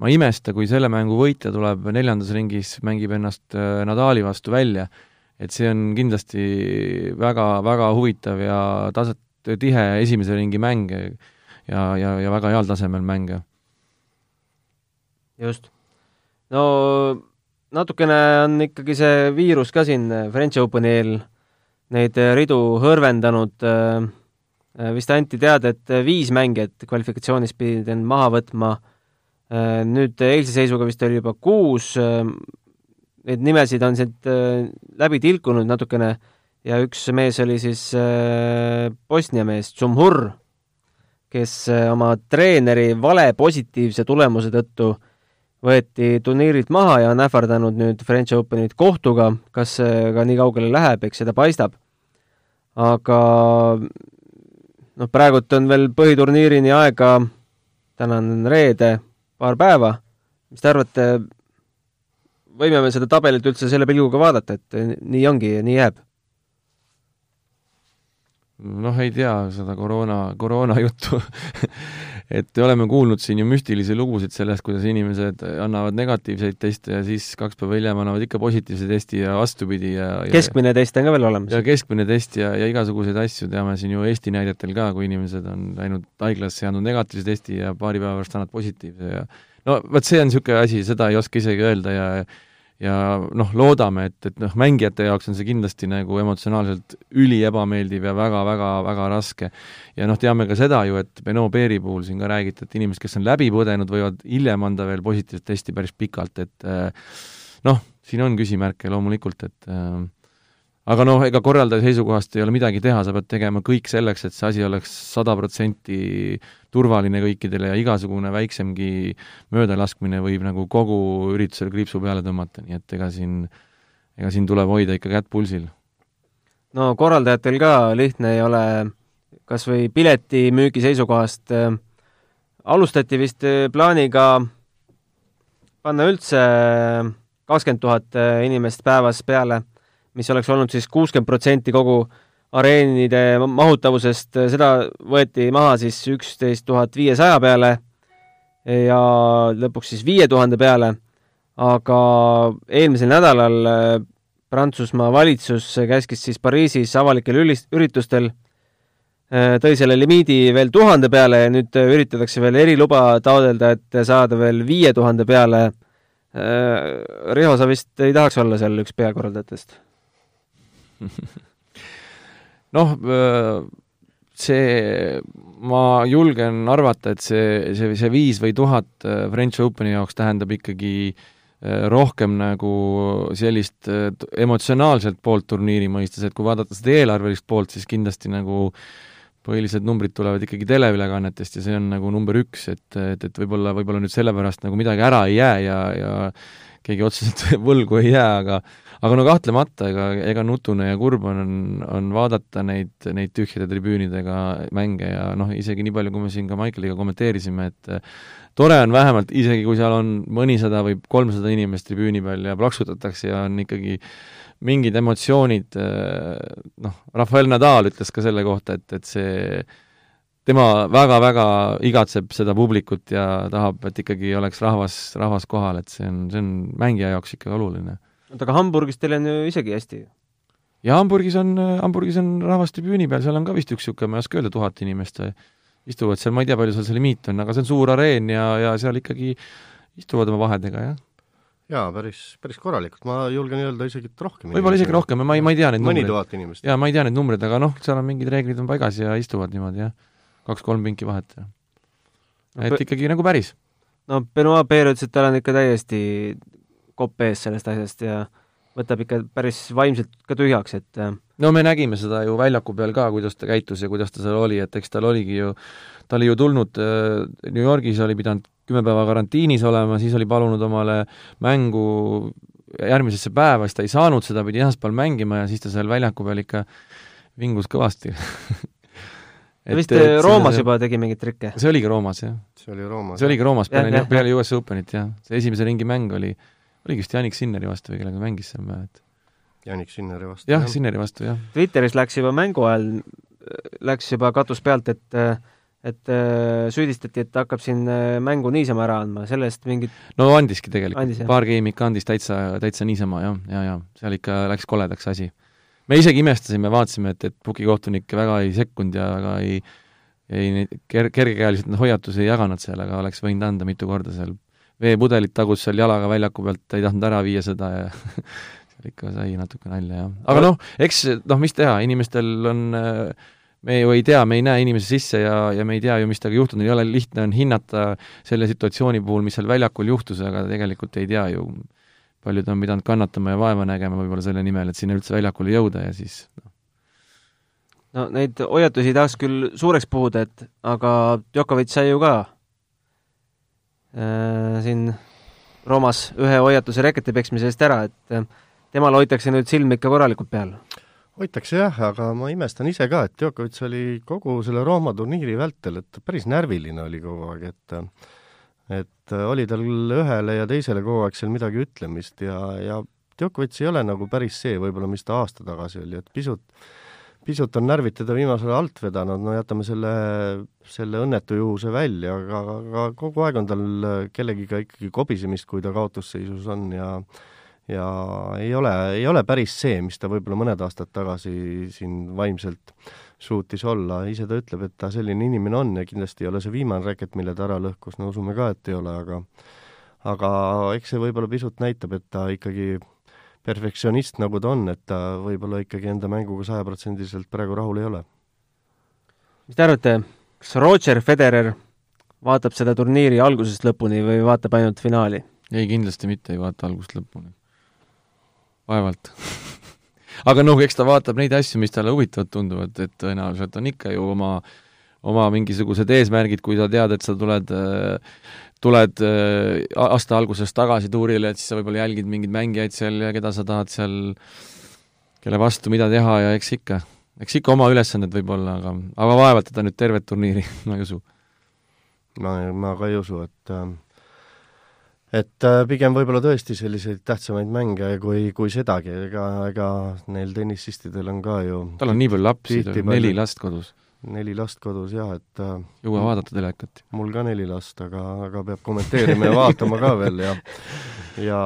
ma ei imesta, kui selle mängu võitja tuleb neljandas ringis, mängib ennast äh, Nadali vastu välja, et see on kindlasti väga, väga huvitav ja taset, tihe esimese ringi mäng ja, ja, ja väga heal tasemel mänge. just. no natukene on ikkagi see viirus ka siin French Openi eel neid ridu hõrvendanud, vist anti teada, et viis mängijat kvalifikatsioonis pidid end maha võtma, nüüd eilse seisuga vist oli juba kuus, neid nimesid on siit läbi tilkunud natukene ja üks mees oli siis Bosnia mees, Zumhur, kes äh, oma treeneri vale positiivse tulemuse tõttu võeti turniirilt maha ja on ähvardanud nüüd French Openit kohtuga, kas see ka nii kaugele läheb, eks seda paistab. aga noh, praegult on veel põhiturniirini aega, täna on reede, paar päeva, mis te arvate, võime me seda tabelit üldse selle pilguga vaadata, et nii ongi ja nii jääb? Noh, ei tea seda koroona, koroona juttu [LAUGHS] et oleme kuulnud siin ju müstilisi lugusid sellest, kuidas inimesed annavad negatiivseid teste ja siis kaks päeva hiljem annavad ikka positiivse testi ja vastupidi ja, ja keskmine test on ka veel olemas? ja keskmine test ja, ja igasuguseid asju teame siin ju Eesti näidetel ka, kui inimesed on läinud haiglasse ja andnud negatiivse testi ja paari päeva pärast annavad positiivse ja no vot, see on niisugune asi, seda ei oska isegi öelda ja ja noh, loodame, et, et noh, mängijate jaoks on see kindlasti nagu emotsionaalselt üliebameeldiv ja väga-väga-väga raske. ja noh, teame ka seda ju, et Beno Beeri puhul siin ka räägiti, et inimesed, kes on läbi põdenud, võivad hiljem anda veel positiivset testi päris pikalt, et eh, noh, siin on küsimärke loomulikult, et äh, aga noh, ega korraldaja seisukohast ei ole midagi teha, sa pead tegema kõik selleks, et see asi oleks sada protsenti turvaline kõikidele ja igasugune väiksemgi möödalaskmine võib nagu kogu üritusele kriipsu peale tõmmata, nii et ega siin, ega siin tuleb hoida ikka kätt pulsil. no korraldajatel ka lihtne ei ole kas või piletimüügi seisukohast äh, alustati vist äh, plaaniga panna üldse kakskümmend tuhat äh, inimest päevas peale mis oleks olnud siis kuuskümmend protsenti kogu areenide mahutavusest, seda võeti maha siis üksteist tuhat viiesaja peale ja lõpuks siis viie tuhande peale, aga eelmisel nädalal äh, Prantsusmaa valitsus käskis siis Pariisis avalikel ülis-, üritustel äh, tõi selle limiidi veel tuhande peale ja nüüd üritatakse veel eriluba taotleda, et saada veel viie tuhande peale. Äh, Riho, sa vist ei tahaks olla seal üks peakorraldajatest? [LAUGHS] noh, see, ma julgen arvata, et see, see, see viis või tuhat French Openi jaoks tähendab ikkagi rohkem nagu sellist emotsionaalset poolt turniiri mõistes, et kui vaadata seda eelarvelist poolt, siis kindlasti nagu põhilised numbrid tulevad ikkagi teleülekannetest ja see on nagu number üks, et, et, et võib-olla, võib-olla nüüd sellepärast nagu midagi ära ei jää ja, ja keegi otseselt [LAUGHS] võlgu ei jää, aga aga no kahtlemata, ega, ega nutune ja kurb on, on vaadata neid, neid tühjade tribüünidega mänge ja noh, isegi nii palju, kui me siin ka Michaeliga kommenteerisime, et eh, tore on vähemalt, isegi kui seal on mõnisada või kolmsada inimest tribüüni peal ja plaksutatakse ja on ikkagi mingid emotsioonid, eh, noh, Rafael Nadal ütles ka selle kohta, et, et see tema väga-väga igatseb seda publikut ja tahab, et ikkagi oleks rahvas, rahvas kohal, et see on, see on mängija jaoks ikka oluline oota, aga Hamburgis teil on ju isegi hästi? ja Hamburgis on, Hamburgis on rahvas tribüüni peal, seal on ka vist üks niisugune, ma ei oska öelda, tuhat inimest istuvad seal, ma ei tea, palju seal see limiit on, aga see on suur areen ja, ja seal ikkagi istuvad oma vahedega, jah. jaa, päris, päris korralikult, ma julgen öelda isegi, et rohkem võib-olla isegi rohkem, ma ei, ma ei tea neid mõni tuhat inimest. jaa, ma ei tea neid numbreid, aga noh, seal on mingid reeglid on paigas ja istuvad niimoodi, jah. kaks-kolm pinki vahet, jah. et ikkagi nagu päris. no Benoit Peer ütles, et tal on ikka täiesti kopp ees sellest asjast ja võtab ikka päris vaimselt ka tühjaks, et äh, no me nägime seda ju väljaku peal ka, kuidas ta käitus ja kuidas ta seal oli, et eks tal oligi ju, ta oli ju tulnud äh, New Yorgis, oli pidanud kümme päeva karantiinis olema, siis oli palunud omale mängu järgmisesse päeva, siis ta ei saanud seda, pidi esmaspäeval mängima ja siis ta seal väljaku peal ikka vingus kõvasti [LAUGHS] ta vist et, Roomas see, juba tegi mingeid trikke? see oligi Roomas, jah. see oli Roomas. see oligi Roomas peale, peale US Openit, jah. see esimese ringi mäng oli oligi vist Janik Sinneri vastu või kellega mängis seal, ma ei mäleta. Janik Sinneri vastu. jah, Sinneri vastu, jah. Twitteris läks juba mängu ajal, läks juba katus pealt, et et süüdistati, et ta hakkab siin mängu niisama ära andma, sellest mingit no andiski tegelikult, paar geimi ikka andis täitsa, täitsa niisama jah, ja, ja seal ikka läks koledaks asi. me isegi imestasime, vaatasime, et, et pukikohtunik väga ei sekkunud ja väga ei ei neid ker-, kergekäeliselt hoiatusi ei jaganud seal, aga oleks võinud anda mitu korda seal veepudelit tagus seal jalaga väljaku pealt, ei tahtnud ära viia seda ja [LAUGHS] seal ikka sai natuke nalja, jah. aga noh, eks noh, mis teha, inimestel on me ju ei tea, me ei näe inimese sisse ja, ja me ei tea ju, mis temaga juhtunud, ei ole lihtne on hinnata selle situatsiooni puhul, mis seal väljakul juhtus, aga tegelikult ei tea ju, palju ta on pidanud kannatama ja vaeva nägema võib-olla selle nimel, et sinna üldse väljakule jõuda ja siis noh. no neid hoiatusi tahaks küll suureks puhuda, et aga Djokovic sai ju ka Äh, siin Roomas ühe hoiatuse reketi peksmise eest ära, et äh, temal hoitakse nüüd silm ikka korralikult peal. hoitakse jah, aga ma imestan ise ka, et Djokovic oli kogu selle Rooma turniiri vältel, et päris närviline oli kogu aeg, et et oli tal ühele ja teisele kogu aeg seal midagi ütlemist ja, ja Djokovic ei ole nagu päris see võib-olla, mis ta aasta tagasi oli, et pisut pisut on närvid teda viimasel ajal alt vedanud, no jätame selle, selle õnnetu juhuse välja, aga, aga kogu aeg on tal kellegiga ikkagi kobisemist, kui ta kaotusseisus on ja ja ei ole, ei ole päris see, mis ta võib-olla mõned aastad tagasi siin vaimselt suutis olla, ise ta ütleb, et ta selline inimene on ja kindlasti ei ole see viimane räket, mille ta ära lõhkus, no usume ka, et ei ole, aga aga eks see võib-olla pisut näitab, et ta ikkagi perfektsionist, nagu ta on, et ta võib-olla ikkagi enda mänguga sajaprotsendiliselt praegu rahul ei ole. mis te arvate, kas Roger Federer vaatab seda turniiri algusest lõpuni või vaatab ainult finaali? ei, kindlasti mitte ei vaata algusest lõpuni. vaevalt [LAUGHS] aga noh, eks ta vaatab neid asju, mis talle huvitavad tunduvad, et tõenäoliselt on ikka ju oma oma mingisugused eesmärgid, kui sa tead, et sa tuled äh, tuled äh, aasta alguses tagasi tuurile, et siis sa võib-olla jälgid mingeid mängijaid seal ja keda sa tahad seal, kelle vastu mida teha ja eks ikka, eks ikka oma ülesanded võib-olla, aga, aga vaevalt teda nüüd tervet turniiri [LAUGHS] ma ei usu. ma, ma ka ei usu, et äh, et äh, pigem võib-olla tõesti selliseid tähtsamaid mänge kui, kui sedagi, ega, ega neil tennisistidel on ka ju tal on nii palju lapsi, neli last kodus neli last kodus jah, et äh, jõua vaadata telekat? mul ka neli last, aga, aga peab kommenteerima ja vaatama ka veel ja [LAUGHS] ja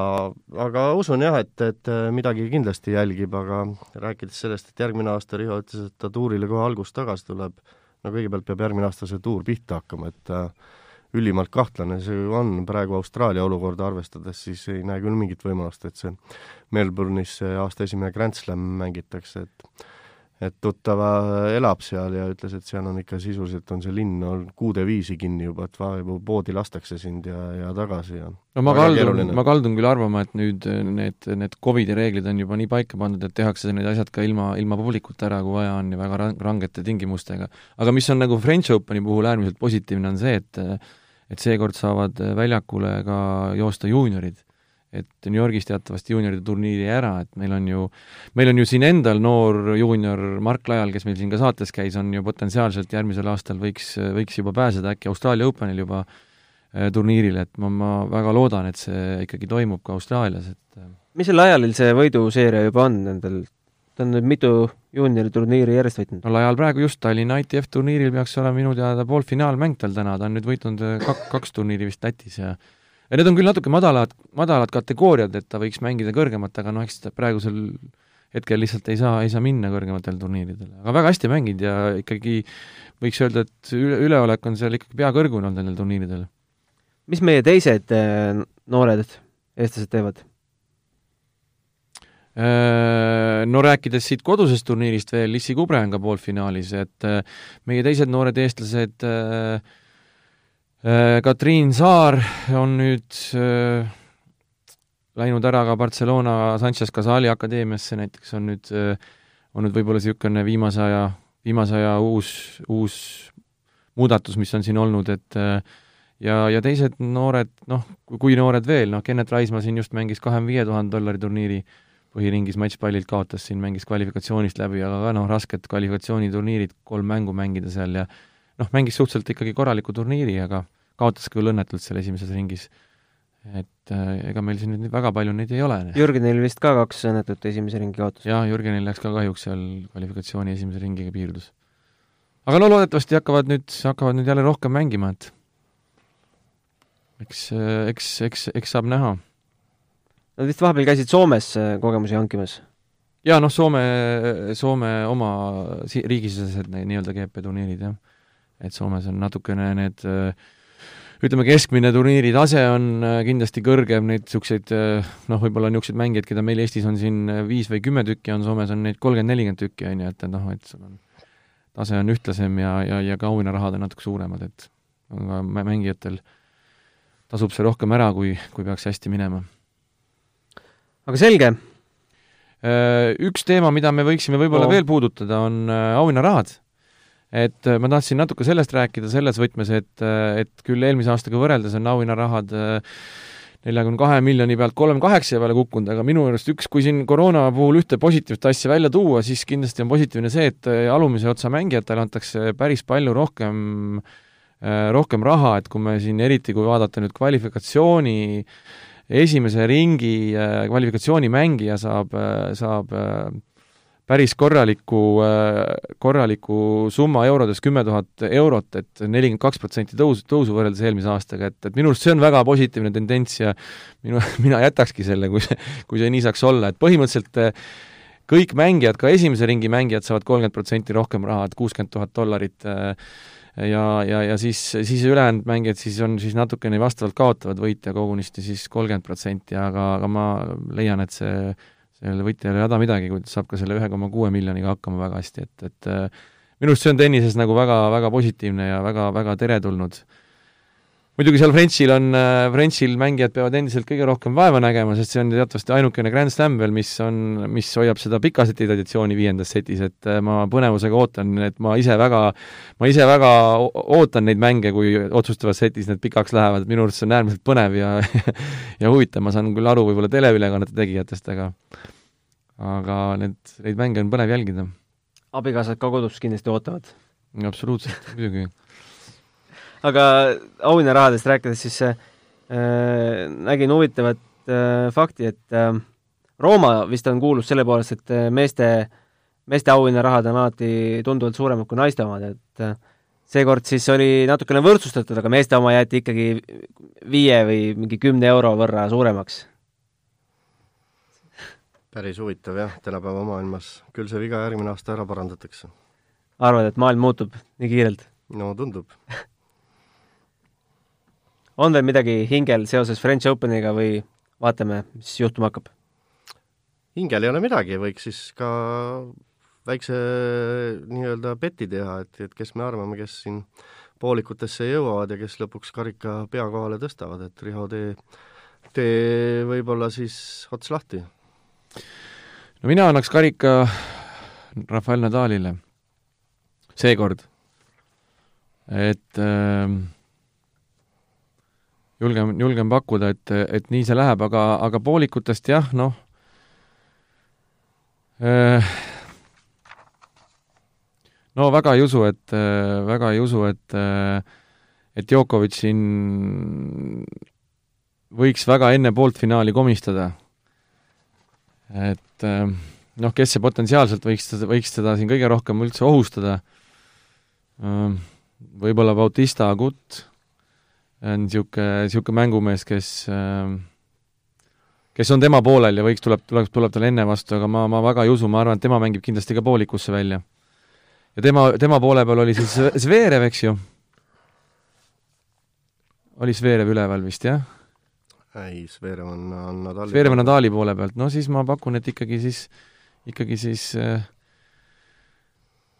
aga usun jah, et, et äh, midagi kindlasti jälgib, aga rääkides sellest, et järgmine aasta Riho ütles, et ta tuurile kohe algust tagasi tuleb, no kõigepealt peab järgmine aasta see tuur pihta hakkama, et äh, ülimalt kahtlane see ju on praegu Austraalia olukorda arvestades, siis ei näe küll mingit võimalust, et see Melbourne'is see aasta esimene Grand Slam mängitakse, et et tuttava elab seal ja ütles, et seal on ikka sisuliselt on see linn on kuude viisi kinni juba, et vaevu poodi lastakse sind ja, ja tagasi ja no ma kaldun, ma kaldun küll arvama, et nüüd need, need Covidi reeglid on juba nii paika pandud, et tehakse need asjad ka ilma, ilma publikuta ära, kui vaja on ja väga rangete tingimustega. aga mis on nagu French Openi puhul äärmiselt positiivne, on see, et et seekord saavad väljakule ka joosta juuniorid et New Yorgis teatavasti juunioride turniiri ära, et meil on ju, meil on ju siin endal noor juunior Mark Lajal, kes meil siin ka saates käis, on ju potentsiaalselt järgmisel aastal võiks, võiks juba pääseda äkki Austraalia Openil juba äh, turniirile, et ma, ma väga loodan, et see ikkagi toimub ka Austraalias, et äh. mis sel Lajalil see võiduseeria juba on nendel, ta on nüüd mitu juunioriturniiri järjest võitnud? no Lajal praegu just Tallinna ITF turniiril peaks olema minu teada poolfinaalmäng tal täna, ta on nüüd võitnud äh, kak-, kaks turniiri vist Lätis ja ja need on küll natuke madalad, madalad kategooriad, et ta võiks mängida kõrgemat, aga noh, eks ta praegusel hetkel lihtsalt ei saa, ei saa minna kõrgematele turniiridele. aga väga hästi mänginud ja ikkagi võiks öelda, et üle, üleolek on seal ikkagi pea kõrgune olnud nendel turniiridel. mis meie teised äh, noored eestlased teevad? Äh, no rääkides siit kodusest turniirist veel, Lissi Kubre on ka poolfinaalis, et äh, meie teised noored eestlased äh, Katriin Saar on nüüd läinud ära ka Barcelona Sanchez Casali akadeemiasse näiteks, on nüüd, on nüüd võib-olla niisugune viimase aja, viimase aja uus, uus muudatus, mis on siin olnud, et ja, ja teised noored, noh, kui noored veel, noh, Kennet Raismaa siin just mängis kahekümne viie tuhande dollari turniiri põhiringis matšpallilt kaotas siin, mängis kvalifikatsioonist läbi, aga ka noh, rasked kvalifikatsiooniturniirid, kolm mängu mängida seal ja noh, mängis suhteliselt ikkagi korraliku turniiri, aga kaotas küll õnnetult seal esimeses ringis. et äh, ega meil siin nüüd väga palju neid ei ole. Jürgenil vist ka kaks õnnetut esimese ringi kaotust? jaa, Jürgenil läks ka kahjuks seal kvalifikatsiooni esimese ringiga piirdus. aga no loodetavasti hakkavad nüüd, hakkavad nüüd jälle rohkem mängima, et eks, eks, eks, eks saab näha Nad vist vahepeal käisid Soomes äh, kogemusi hankimas? jaa, noh, Soome, Soome oma si-, riigisisesed nii-öelda GP-turniirid, jah. Et Soomes on natukene need ütleme, keskmine turniiri tase on äh, kindlasti kõrgem, neid niisuguseid noh, võib-olla niisuguseid mängijaid, keda meil Eestis on siin viis või kümme tükki, on Soomes on neid kolmkümmend, nelikümmend tükki, on ju, et, et noh, et sul on tase on ühtlasem ja, ja, ja ka auhinnarahad on natuke suuremad, et aga mängijatel tasub see rohkem ära, kui, kui peaks hästi minema aga selge. Äh, üks teema, mida me võiksime võib-olla oh. veel puudutada, on äh, auhinnarahad. Et äh, ma tahtsin natuke sellest rääkida selles võtmes, et, et küll eelmise aastaga võrreldes on auhinnarahad neljakümne kahe miljoni pealt kolmekümne kaheksa peale kukkunud, aga minu arust üks, kui siin koroona puhul ühte positiivset asja välja tuua, siis kindlasti on positiivne see, et alumise otsa mängijatele antakse päris palju rohkem, rohkem raha, et kui me siin eriti, kui vaadata nüüd kvalifikatsiooni äh, esimese ringi äh, kvalifikatsioonimängija saab, äh, saab äh, päris korraliku, korraliku summa eurodes, kümme tuhat eurot, et nelikümmend kaks protsenti tõus, tõusu võrreldes eelmise aastaga, et, et minu arust see on väga positiivne tendents ja minu, [LAUGHS] mina jätakski selle, kui see, [LAUGHS] kui see nii saaks olla, et põhimõtteliselt kõik mängijad, ka esimese ringi mängijad saavad kolmkümmend protsenti rohkem raha, et kuuskümmend tuhat dollarit äh, ja, ja, ja siis, siis ülejäänud mängijad siis on siis natukene vastavalt kaotavad võitja kogunisti siis kolmkümmend protsenti, aga, aga ma leian, et see, sellele võitjale ei häda midagi, kui ta saab ka selle ühe koma kuue miljoniga hakkama väga hästi, et, et minu arust see on tennises nagu väga, väga positiivne ja väga, väga teretulnud muidugi seal Frenchil on, äh, Frenchil mängijad peavad endiselt kõige rohkem vaeva nägema, sest see on teatavasti ainukene Grand Slam veel, mis on, mis hoiab seda pika seti traditsiooni viiendas setis, et äh, ma põnevusega ootan, et ma ise väga, ma ise väga ootan neid mänge, kui otsustavas setis need pikaks lähevad, minu arust see on äärmiselt põnev ja [LAUGHS] ja huvitav, ma saan küll aru võib-olla teleülekannete tegijatest, aga aga need, neid mänge on põnev jälgida. abikaasad ka kodus kindlasti ootavad? absoluutselt, muidugi aga auhinnarahadest rääkides, siis äh, nägin huvitavat äh, fakti, et äh, Rooma vist on kuulus selle poolest, et äh, meeste, meeste auhinnarahad on alati tunduvalt suuremad kui naiste omad, et äh, seekord siis oli natukene võrdsustatud, aga meeste oma jäeti ikkagi viie või mingi kümne euro võrra suuremaks. päris huvitav jah, tänapäeva maailmas. küll see viga järgmine aasta ära parandatakse. arvad, et maailm muutub nii kiirelt? no tundub [LAUGHS] on veel midagi hingel seoses French Openiga või vaatame, mis juhtuma hakkab? hingel ei ole midagi, võiks siis ka väikse nii-öelda beti teha, et, et kes me arvame, kes siin poolikutesse jõuavad ja kes lõpuks karika pea kohale tõstavad, et Riho, tee, tee võib-olla siis ots lahti. no mina annaks karika Rafael Nadalile seekord. et äh, julgem, julgem pakkuda, et, et nii see läheb, aga, aga poolikutest jah, noh äh, no väga ei usu, et, väga ei usu, et et Djokovic siin võiks väga enne pooltfinaali komistada. et noh, kes see potentsiaalselt võiks võiks teda siin kõige rohkem üldse ohustada, võib-olla Bautista Agut, on niisugune, niisugune mängumees, kes äh, kes on tema poolel ja võiks, tuleb, tuleb, tuleb talle enne vastu, aga ma, ma väga ei usu, ma arvan, et tema mängib kindlasti ka poolikusse välja. ja tema, tema poole peal oli siis Zverev, eks ju? oli Zverev üleval vist, jah? ei, Zverev on, on Nadali Zverev on Nadali poole pealt, no siis ma pakun, et ikkagi siis, ikkagi siis äh,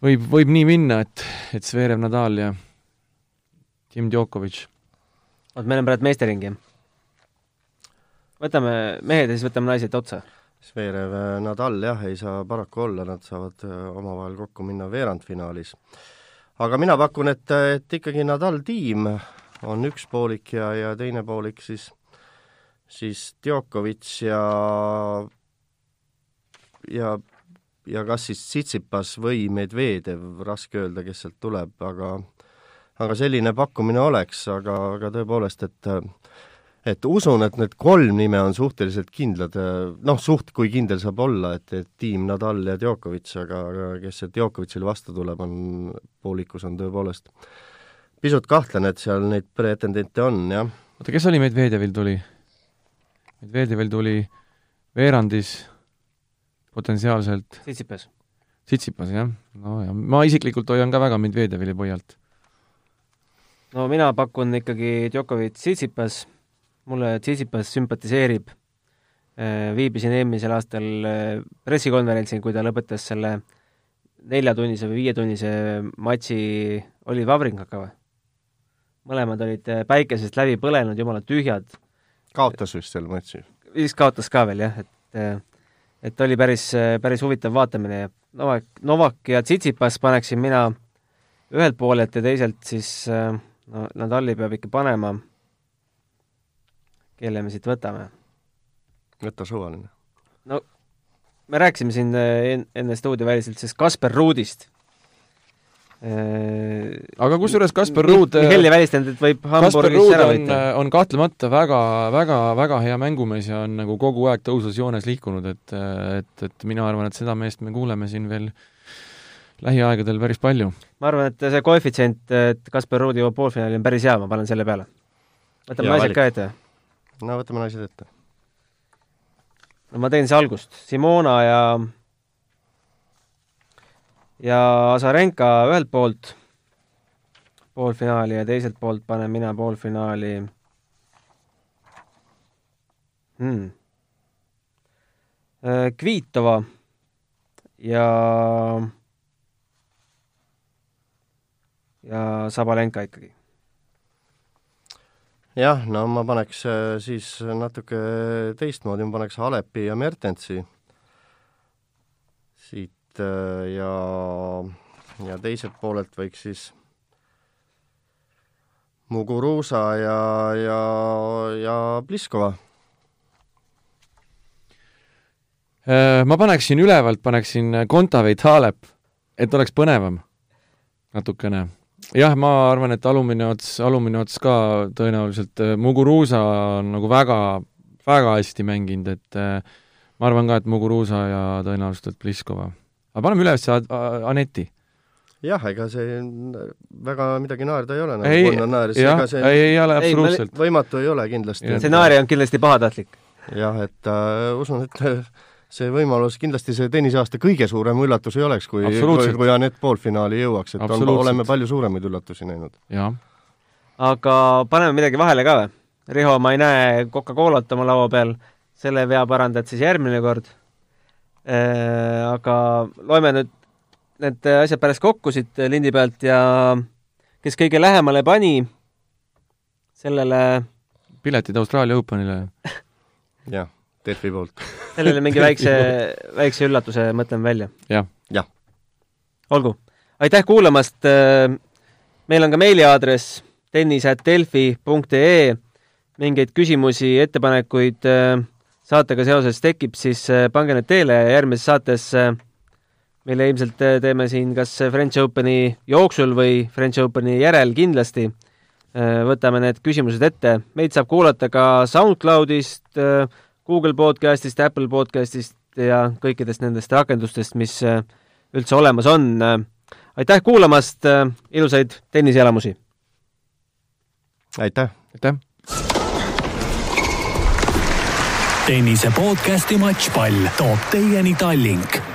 võib, võib nii minna, et, et Zverev, Nadal ja Tim Djokovic. Oot, meil on praegu meestering, jah? võtame mehed ja siis võtame naised otsa. Zverev, Nadal jah, ei saa paraku olla, nad saavad äh, omavahel kokku minna veerandfinaalis. aga mina pakun, et, et ikkagi Nadal tiim on üks poolik ja, ja teine poolik siis, siis Djokovic ja ja ja kas siis Tsitsipas või Medvedev, raske öelda, kes sealt tuleb, aga aga selline pakkumine oleks, aga, aga tõepoolest, et et usun, et need kolm nime on suhteliselt kindlad, noh, suht kui kindel saab olla, et, et tiim Nadal ja Djokovic, aga, aga kes see Djokovicile vastu tuleb, on, poolikus on tõepoolest pisut kahtlane, et seal neid pretendente on, jah. oota, kes oli Medvedjevil tuli? Medvedjevil tuli veerandis potentsiaalselt Tsitsipas. Tsitsipas, jah. no ja ma isiklikult hoian ka väga Medvedjevili pöialt. No mina pakun ikkagi Djokovic Tsitsipas mulle Tsitsipas sümpatiseerib. Äh, viibisin eelmisel aastal äh, pressikonverentsil, kui ta lõpetas selle neljatunnise või viietunnise matši Oliver Vavringaga või? mõlemad olid äh, päikesest läbi põlenud, jumala tühjad. kaotas vist seal matši? vist kaotas ka veel jah, et et oli päris, päris huvitav vaatamine ja Novak, Novak ja Tsitsipas paneksin mina ühelt poolelt ja teiselt siis no Nadali peab ikka panema kelle me siit võtame? võta suvaline. no me rääkisime siin äh, enne stuudioväliselt sellest Kasper Ruudist. Äh, aga kusjuures Kasper Ruud Mihhail ei välistanud, et võib Hamburgis ära võita. on kahtlemata väga, väga, väga hea mängumees ja on nagu kogu aeg tõusvas joones liikunud, et et, et mina arvan, et seda meest me kuuleme siin veel lähiaegadel päris palju. Ma arvan, et see koefitsient, et Kasper Ruud jõuab poolfinaali, on päris hea, ma panen selle peale. võtame naised ka ette no võtame naised ette. no ma teen siis algust, Simona ja ja Azarenka ühelt poolt poolfinaali ja teiselt poolt panen mina poolfinaali hmm. Äh, Kvitova ja ja Sabalenka ikkagi jah, no ma paneks äh, siis natuke teistmoodi, ma paneks Alepi ja Mertensi siit äh, ja, ja teiselt poolelt võiks siis Muguruusa ja, ja, ja Pliskova. Äh, ma paneksin ülevalt, paneksin Kontaveit Halep, et oleks põnevam natukene jah, ma arvan, et alumine ots, alumine ots ka tõenäoliselt, äh, Muguruusa on nagu väga, väga hästi mänginud, et äh, ma arvan ka, et Muguruusa ja tõenäoliselt Pliskova. aga paneme üles Aneti. jah, ega see väga midagi naerda ei ole, nagu ei, jah, see... ei, ei ole absoluutselt. võimatu ei ole kindlasti. stsenaarium on kindlasti pahatahtlik. jah, et äh, usun, et [LAUGHS] see võimalus, kindlasti see tenniseaasta kõige suurem üllatus ei oleks, kui, kui, kui Anett poolfinaali jõuaks, et on, oleme palju suuremaid üllatusi näinud. aga paneme midagi vahele ka või? Riho, ma ei näe Coca-Colat oma laua peal, selle vea parandad siis järgmine kord äh,. Aga loeme nüüd need asjad pärast kokku siit lindi pealt ja kes kõige lähemale pani sellele piletid Austraalia Openile [LAUGHS] jah Delfi poolt. sellele mingi väikse, [LAUGHS] väikse üllatuse mõtleme välja ja.. jah. jah. olgu. aitäh kuulamast, meil on ka meiliaadress tennis.delfi.ee, mingeid küsimusi, ettepanekuid saatega seoses tekib, siis pange need teele ja järgmises saates mille ilmselt teeme siin kas French Openi jooksul või French Openi järel kindlasti, võtame need küsimused ette. meid saab kuulata ka SoundCloudist, Google podcastist, Apple podcastist ja kõikidest nendest rakendustest, mis äh, üldse olemas on. aitäh kuulamast, äh, ilusaid tenniseelamusi! aitäh! aitäh! tennise podcasti Matšpall toob teieni Tallink